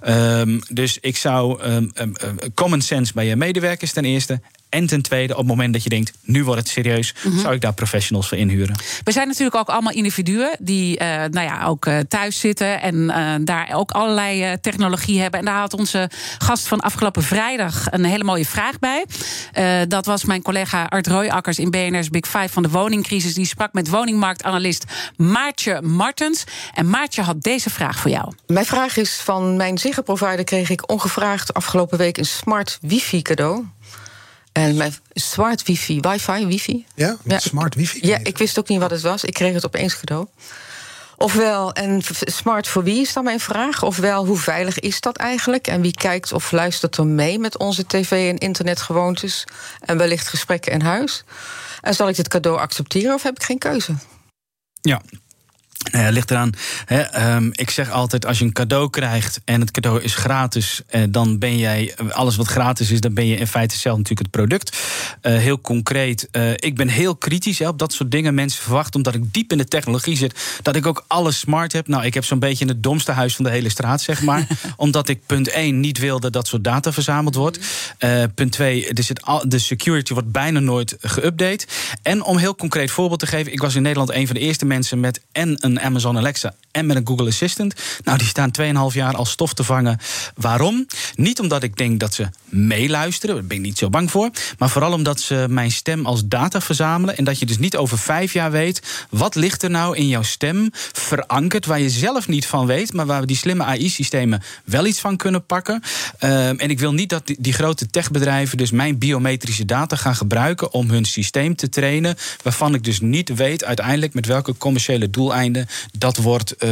Um, dus ik zou um, um, common sense bij je medewerkers ten eerste. En ten tweede, op het moment dat je denkt, nu wordt het serieus, mhm. zou ik daar professionals voor inhuren. We zijn natuurlijk ook allemaal individuen die uh, nou ja, ook uh, thuis zitten en uh, daar ook allerlei technologie hebben. En daar had onze gast van afgelopen vrijdag een hele mooie vraag bij. dat was mijn collega Art Rooijakkers in BNR's Big Five van de woningcrisis. Die sprak met woningmarktanalist Maartje Martens. En Maartje had deze vraag voor jou. Mijn vraag is: van mijn Ziggo-provider kreeg ik ongevraagd afgelopen week een smart wifi cadeau. En mijn smart wifi, wifi, wifi. Ja, smart wifi. Ja, ik wist ook niet wat het was. Ik kreeg het opeens cadeau. Ofwel, en smart voor wie is dan mijn vraag? Ofwel, hoe veilig is dat eigenlijk? En wie kijkt of luistert er mee met onze tv- en internetgewoontes? En wellicht gesprekken in huis? En zal ik dit cadeau accepteren of heb ik geen keuze? Ja, Nou ja, ligt eraan. Hè, ehm, ik zeg altijd: als je een cadeau krijgt en het cadeau is gratis, eh, dan ben jij alles wat gratis is, dan ben je in feite zelf natuurlijk het product. Eh, heel concreet, eh, ik ben heel kritisch hè, op dat soort dingen. Mensen verwachten, omdat ik diep in de technologie zit, dat ik ook alles smart heb. Nou, ik heb zo'n beetje het domste huis van de hele straat, zeg maar. *laughs* omdat ik punt 1 niet wilde dat soort data verzameld wordt. Eh, punt 2, er zit al, de security wordt bijna nooit geüpdate. En om heel concreet voorbeeld te geven, ik was in Nederland een van de eerste mensen met en een Amazon Alexa en met een Google Assistant. Nou, die staan 2,5 jaar al stof te vangen. Waarom? Niet omdat ik denk dat ze meeluisteren, daar ben ik niet zo bang voor. Maar vooral omdat ze mijn stem als data verzamelen. En dat je dus niet over vijf jaar weet. wat ligt er nou in jouw stem verankerd. waar je zelf niet van weet. maar waar we die slimme AI-systemen wel iets van kunnen pakken. Ehm, en ik wil niet dat die, die grote techbedrijven. dus mijn biometrische data gaan gebruiken. om hun systeem te trainen. waarvan ik dus niet weet uiteindelijk met welke commerciële doeleinden dat wordt uh,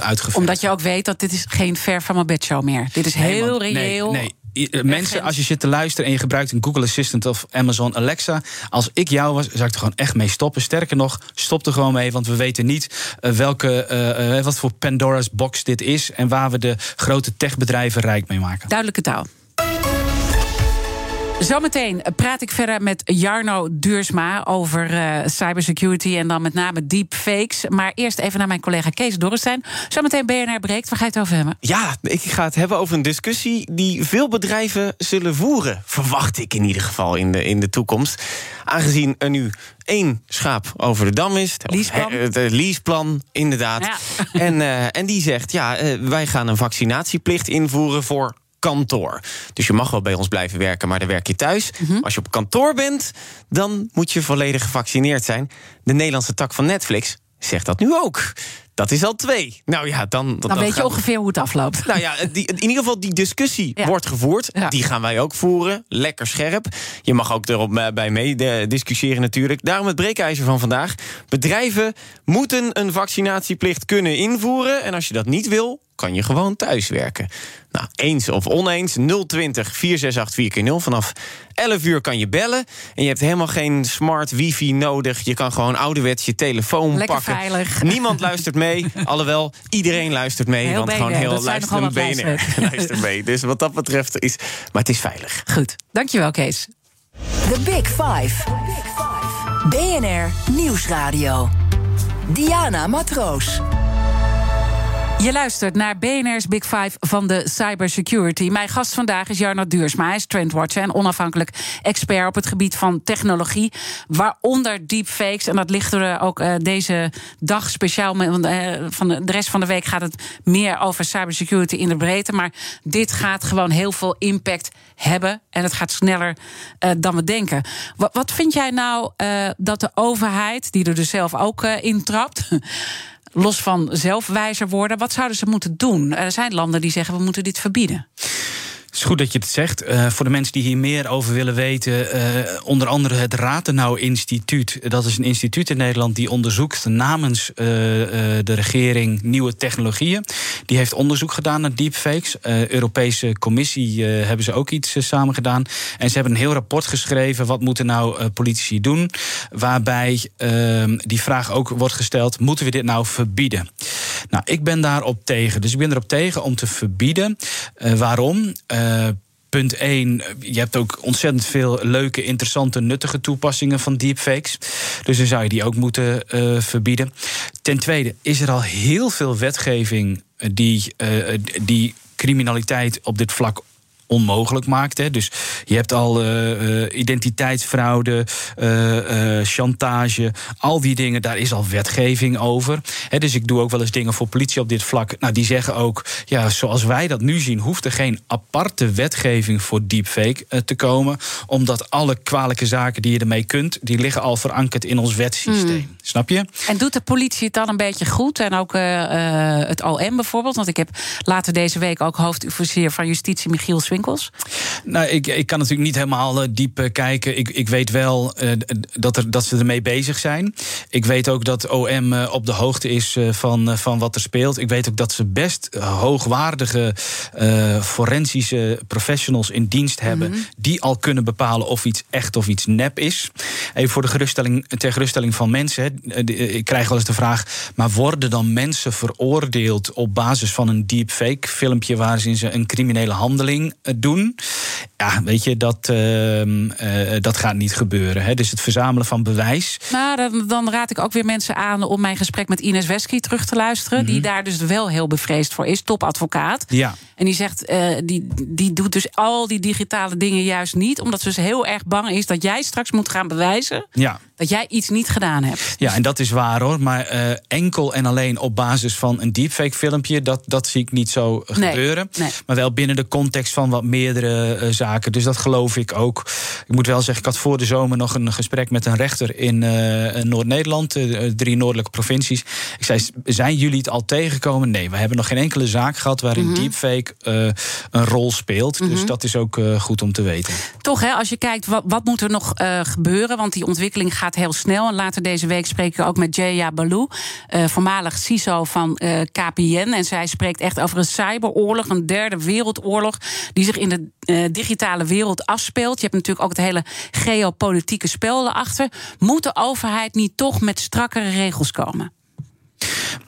uitgevoerd. Omdat je ook weet dat dit is geen ver van mijn bedshow meer. Dit is heel reëel. Nee, nee. Mensen, als je zit te luisteren en je gebruikt een Google Assistant of Amazon Alexa. Als ik jou was, zou ik er gewoon echt mee stoppen. Sterker nog, stop er gewoon mee. Want we weten niet welke, uh, wat voor Pandora's box dit is. En waar we de grote techbedrijven rijk mee maken. Duidelijke taal. Zometeen praat ik verder met Jarno Duursma over uh, cybersecurity en dan met name deepfakes. Maar eerst even naar mijn collega Kees Dorrestein. Zometeen BNR breekt. Waar ga je het over hebben? Ja, ik ga het hebben over een discussie die veel bedrijven zullen voeren. Verwacht ik in ieder geval in de, in de toekomst. Aangezien er nu één schaap over de dam is. Leaseplan. Het leaseplan, inderdaad. Ja. En, uh, en die zegt, ja, uh, wij gaan een vaccinatieplicht invoeren voor kantoor. Dus je mag wel bij ons blijven werken, maar dan werk je thuis. Mm -hmm. Als je op kantoor bent, dan moet je volledig gevaccineerd zijn. De Nederlandse tak van Netflix zegt dat nu ook. Dat is al twee. Nou ja, dan. Dan, dan weet je ongeveer hoe het afloopt. Nou ja, die, in ieder geval die discussie ja. wordt gevoerd. Ja. Die gaan wij ook voeren. Lekker scherp. Je mag ook erop bij mee discussiëren natuurlijk. Daarom het breekijzer van vandaag. Bedrijven moeten een vaccinatieplicht kunnen invoeren. En als je dat niet wil, kan je gewoon thuiswerken. Nou, eens of oneens, 020 468 4x0. Vanaf 11 uur kan je bellen. En je hebt helemaal geen smart wifi nodig. Je kan gewoon ouderwets je telefoon Lekker pakken. veilig. *laughs* Niemand luistert mee. Alhoewel, iedereen luistert mee. Heel want BNR, gewoon heel wat BNR luistert mee. Dus wat dat betreft is... Maar het is veilig. Goed, dankjewel Kees. The Big Five. BNR Nieuwsradio. Diana Matroos. Je luistert naar BNR's Big Five van de cybersecurity. Mijn gast vandaag is Jarno Duursma. Hij is trendwatcher en onafhankelijk expert op het gebied van technologie. Waaronder deepfakes. En dat ligt er ook uh, deze dag speciaal. Uh, van de, rest van de week gaat het meer over cybersecurity in de breedte. Maar dit gaat gewoon heel veel impact hebben. En het gaat sneller dan we denken. Wat, wat vind jij nou dat de overheid, die er dus zelf ook in trapt *laughs* los van zelfwijzer worden. Wat zouden ze moeten doen? Er zijn landen die zeggen we moeten dit verbieden. Het is goed dat je het zegt. Uh, voor de mensen die hier meer over willen weten, uh, onder andere het Ratenau Instituut. Dat is een instituut in Nederland die onderzoekt namens uh, de regering nieuwe technologieën. Die heeft onderzoek gedaan naar deepfakes. Europese Commissie hebben ze ook iets samen gedaan. En ze hebben een heel rapport geschreven. Wat moeten nou politici doen? Waarbij ehm, die vraag ook wordt gesteld: moeten we dit nou verbieden? Nou, ik ben daarop tegen. Dus ik ben erop tegen om te verbieden. waarom? Uh, punt 1, je hebt ook ontzettend veel leuke, interessante, nuttige toepassingen van deepfakes. Dus dan zou je die ook moeten uh, verbieden. Ten tweede is er al heel veel wetgeving die, uh, die criminaliteit op dit vlak onmogelijk maakt. Hè. Dus je hebt al uh, identiteitsfraude, uh, chantage, al die dingen, daar is al wetgeving over. Hè, dus ik doe ook wel eens dingen voor politie op dit vlak. Nou, die zeggen ook, ja, zoals wij dat nu zien, hoeft er geen aparte wetgeving voor deepfake te komen, omdat alle kwalijke zaken die je ermee kunt, die liggen al verankerd in ons wetsysteem. Hmm. Snap je? En doet de politie het dan een beetje goed? En ook het OM bijvoorbeeld? Want ik heb later deze week ook hoofdofficier van justitie, Michiel Swing Winkels? Nou, ik, ik kan natuurlijk niet helemaal uh, diep uh, kijken. Ik, ik weet wel uh, dat, er, dat ze ermee bezig zijn. Ik weet ook dat OM op de hoogte is van, van wat er speelt. Ik weet ook dat ze best hoogwaardige forensische professionals in dienst hebben. Mm -hmm. die al kunnen bepalen of iets echt of iets nep is. Even voor de geruststelling, ter geruststelling van mensen. Hè. Ik krijg wel eens de vraag: maar worden dan mensen veroordeeld op basis van een deepfake filmpje waarin ze een criminele handeling doen? Ja, weet je, dat, uh, uh, dat gaat niet gebeuren. Hè. Dus het verzamelen van bewijs. Maar dan, dan, raad ik ook weer mensen aan om mijn gesprek met Ines Wesky terug te luisteren. Mm -hmm. Die daar dus wel heel bevreesd voor is, topadvocaat. Ja. En die zegt, uh, die, die doet dus al die digitale dingen juist niet, omdat ze dus heel erg bang is dat jij straks moet gaan bewijzen. Ja. Dat jij iets niet gedaan hebt. Ja, en dat is waar hoor. Maar enkel en alleen op basis van een deepfake filmpje, dat, dat zie ik niet zo nee, gebeuren. Nee. Maar wel binnen de context van wat meerdere uh, zaken. Dus dat geloof ik ook. Ik moet wel zeggen, ik had voor de zomer nog een gesprek met een rechter in uh, Noord-Nederland, drie noordelijke provincies. Ik zei: Zijn jullie het al tegengekomen? Nee, we hebben nog geen enkele zaak gehad waarin mm -hmm. deepfake een rol speelt. Mm -hmm. Dus dat is ook goed om te weten. Toch, hè, als je kijkt, wat, wat moet er nog gebeuren? Want die ontwikkeling gaat heel snel. En later deze week spreek ik ook met Jaya Balou, voormalig CISO van KPN. En zij spreekt echt over een cyberoorlog, een derde wereldoorlog, die zich in de uh, digitale wereld afspeelt. Je hebt natuurlijk ook het hele geopolitieke spel erachter. Moet de overheid niet toch met strakkere regels komen?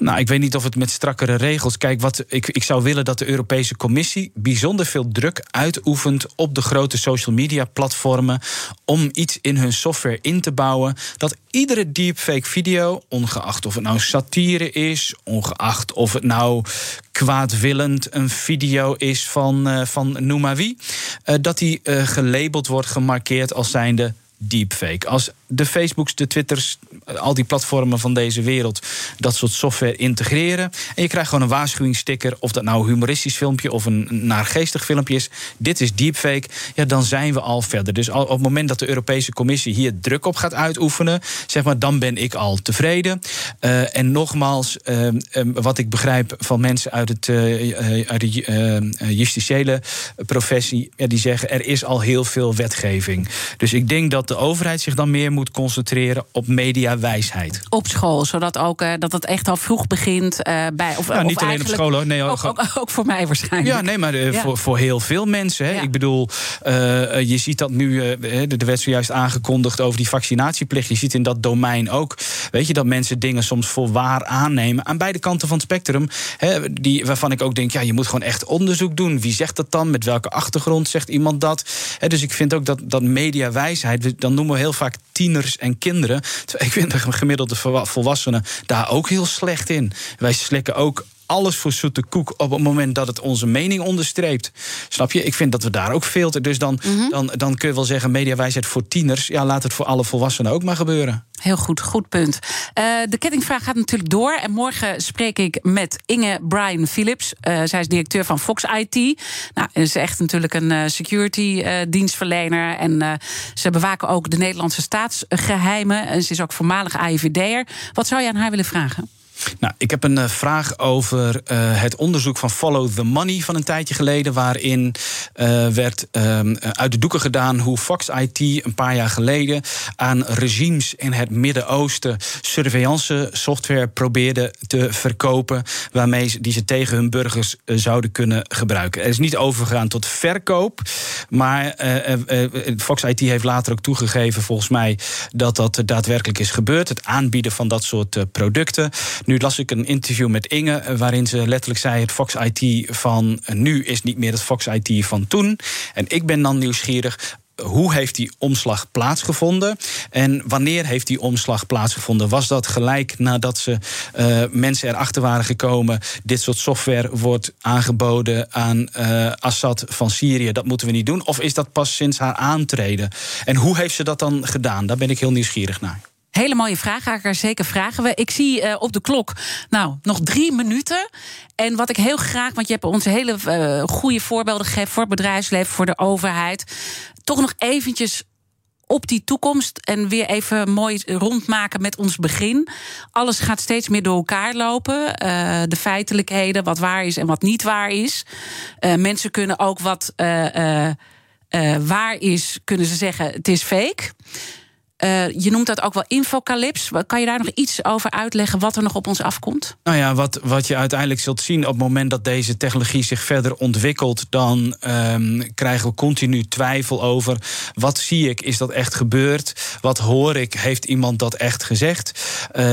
Nou, ik weet niet of het met strakkere regels. Kijk, wat ik, ik zou willen dat de Europese Commissie bijzonder veel druk uitoefent op de grote social media platformen. om iets in hun software in te bouwen. Dat iedere deepfake video, ongeacht of het nou satire is, ongeacht of het nou kwaadwillend een video is van, uh, van noem maar wie, uh, dat die uh, gelabeld wordt, gemarkeerd als zijnde deepfake. Als de Facebooks, de Twitters, al die platformen van deze wereld dat soort software integreren. En je krijgt gewoon een waarschuwingssticker, of dat nou een humoristisch filmpje of een naargeestig filmpje is. Dit is deepfake. Ja, dan zijn we al verder. Dus op het moment dat de Europese Commissie hier druk op gaat uitoefenen, zeg maar, dan ben ik al tevreden. Uh, en nogmaals, uh, uh, wat ik begrijp van mensen uit, het, uit de justitiële professie, ja, die zeggen er is al heel veel wetgeving. Dus ik denk dat de overheid zich dan meer moet concentreren op mediawijsheid. Op school, zodat ook uh, dat het echt al vroeg begint uh, bij. Of, nou, niet alleen op school hoor. Nee, ook, ook, ook, voor mij waarschijnlijk. Ja, nee, maar uh, ja. voor, voor heel veel mensen. Hè. Ja. Ik bedoel, je ziet dat nu. er werd zojuist aangekondigd over die vaccinatieplicht. Je ziet in dat domein ook. Weet je dat mensen dingen soms voor waar aannemen. Aan beide kanten van het spectrum. Hè, die, waarvan ik ook denk, ja, je moet gewoon echt onderzoek doen. Wie zegt dat dan? Met welke achtergrond zegt iemand dat? Hè, dus ik vind ook dat, dat mediawijsheid. Dan noemen we heel vaak tieners en kinderen. Ik vind de gemiddelde volwassenen daar ook heel slecht in. Wij slikken ook alles voor zoete koek op het moment dat het onze mening onderstreept. Snap je? Ik vind dat we daar ook veel te. Dus dan, mm -hmm. dan, dan kun je wel zeggen: mediawijsheid voor tieners. Ja, laat het voor alle volwassenen ook maar gebeuren. Heel goed, goed punt. Uh, de kettingvraag gaat natuurlijk door. En morgen spreek ik met Inge Brian Phillips. Uh, zij is directeur van Fox IT. Nou, ze is echt natuurlijk een uh, security dienstverlener. En ze bewaken ook de Nederlandse staatsgeheimen. En ze is ook voormalig AIVD'er. Wat zou je aan haar willen vragen? Nou, ik heb een uh, vraag over uh, het onderzoek van Follow the Money van een tijdje geleden, waarin uh, werd uit de doeken gedaan hoe Fox IT een paar jaar geleden aan regimes in het Midden-Oosten surveillance software probeerde te verkopen, waarmee die ze tegen hun burgers zouden kunnen gebruiken. Er is niet overgegaan tot verkoop, maar Fox IT heeft later ook toegegeven, volgens mij, dat dat daadwerkelijk is gebeurd. Het aanbieden van dat soort producten. Nu las ik een interview met Inge, waarin ze letterlijk zei: het Fox IT van nu is niet meer het Fox IT van toen. En ik ben dan nieuwsgierig. Hoe heeft die omslag plaatsgevonden? En wanneer heeft die omslag plaatsgevonden? Was dat gelijk nadat ze uh, mensen erachter waren gekomen? Dit soort software wordt aangeboden aan uh, Assad van Syrië. Dat moeten we niet doen. Of is dat pas sinds haar aantreden? En hoe heeft ze dat dan gedaan? Daar ben ik heel nieuwsgierig naar. Hele mooie vraag, er zeker vragen. We. Ik zie uh, op de klok, nou, nog drie minuten. En wat ik heel graag, want je hebt ons hele uh, goede voorbeelden gegeven voor het bedrijfsleven, voor de overheid. Toch nog eventjes op die toekomst en weer even mooi rondmaken met ons begin. Alles gaat steeds meer door elkaar lopen. Uh, de feitelijkheden, wat waar is en wat niet waar is. Mensen kunnen ook wat waar is, kunnen ze zeggen het is fake. Uh, je noemt dat ook wel infocalips. Kan je daar nog iets over uitleggen wat er nog op ons afkomt? Nou ja, wat, wat je uiteindelijk zult zien op het moment dat deze technologie zich verder ontwikkelt, dan um, krijgen we continu twijfel over wat zie ik, is dat echt gebeurd? Wat hoor ik, heeft iemand dat echt gezegd? Uh,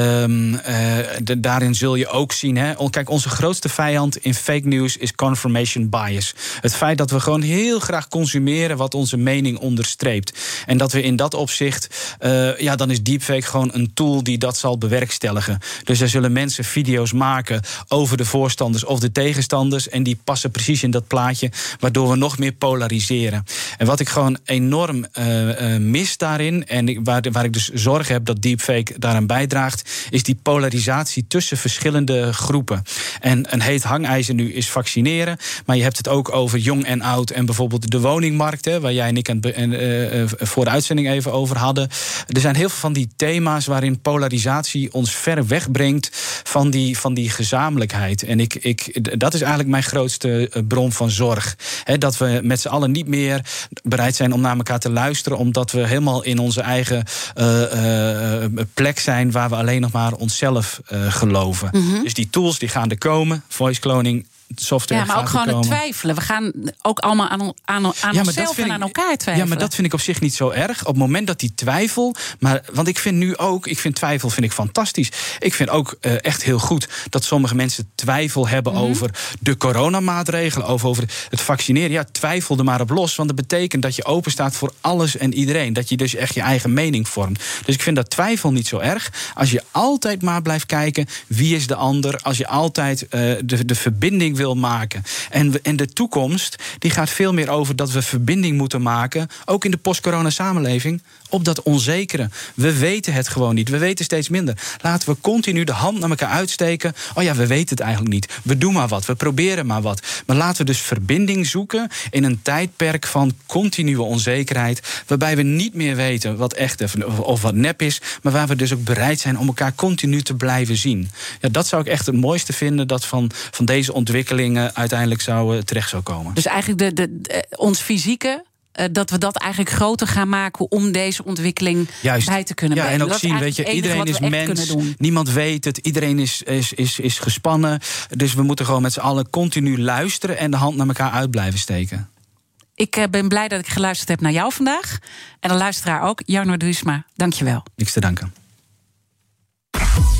de, daarin zul je ook zien. Hè, kijk, onze grootste vijand in fake news is confirmation bias. Het feit dat we gewoon heel graag consumeren wat onze mening onderstreept. En dat we in dat opzicht uh, ja, dan is deepfake gewoon een tool die dat zal bewerkstelligen. Dus er zullen mensen video's maken over de voorstanders of de tegenstanders. En die passen precies in dat plaatje, waardoor we nog meer polariseren. En wat ik gewoon enorm uh, uh, mis daarin, en waar, waar ik dus zorg heb dat deepfake daaraan bijdraagt, is die polarisatie tussen verschillende groepen. En een heet hangijzer nu is vaccineren, maar je hebt het ook over jong en oud en bijvoorbeeld de woningmarkt, waar jij en ik aan, voor de uitzending even over hadden. Er zijn heel veel van die thema's waarin polarisatie ons ver wegbrengt van die, van die gezamenlijkheid. En ik, ik, dat is eigenlijk mijn grootste eh, bron van zorg. dat we met z'n allen niet meer bereid zijn om naar elkaar te luisteren, omdat we helemaal in onze eigen uh, uh, plek zijn waar we alleen nog maar onszelf geloven. Mhm. Dus die tools die gaan er komen, voice cloning software. Ja, maar ook gewoon het twijfelen. We gaan ook allemaal aan, aan, aan ja, onszelf en aan elkaar twijfelen. Ja, maar dat vind ik op zich niet zo erg. Op het moment dat die twijfel. Maar, want ik vind nu ook, ik vind twijfel vind ik fantastisch. Ik vind ook uh, echt heel goed dat sommige mensen twijfel hebben mm -hmm. over de coronamaatregelen, over, over het vaccineren. Ja, twijfel er maar op los. Want dat betekent dat je open staat voor alles en iedereen. Dat je dus echt je eigen mening vormt. Dus ik vind dat twijfel niet zo erg. Als je altijd maar blijft kijken wie is de ander. Als je altijd uh, de, de verbinding wil maken. En, en de toekomst die gaat veel meer over dat we verbinding moeten maken, ook in de post-corona samenleving, op dat onzekere. We weten het gewoon niet. We weten steeds minder. Laten we continu de hand naar elkaar uitsteken. Oh ja, we weten het eigenlijk niet. We doen maar wat. We proberen maar wat. Maar laten we dus verbinding zoeken in een tijdperk van continue onzekerheid. Waarbij we niet meer weten wat echt of wat nep is. Maar waar we dus ook bereid zijn om elkaar continu te blijven zien. Ja, dat zou ik echt het mooiste vinden dat van, van deze ontwikkelingen uiteindelijk zou, terecht zou komen. Dus eigenlijk de, de, de ons fysieke eh, dat we dat eigenlijk groter gaan maken om deze ontwikkeling Juist. bij te kunnen ja, En ook zien, weet je, iedereen is mens. Niemand weet het. Iedereen is, is, is, is gespannen. Dus we moeten gewoon met z'n allen continu luisteren en de hand naar elkaar uit blijven steken. Ik eh, ben blij dat ik geluisterd heb naar jou vandaag. En de luisteraar ook, Jarno Duisma. Dank je wel. Niks te danken.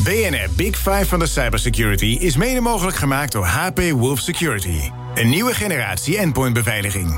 BNR Big Five van de cybersecurity is mede mogelijk gemaakt door HP Wolf Security. Een nieuwe generatie endpoint beveiliging.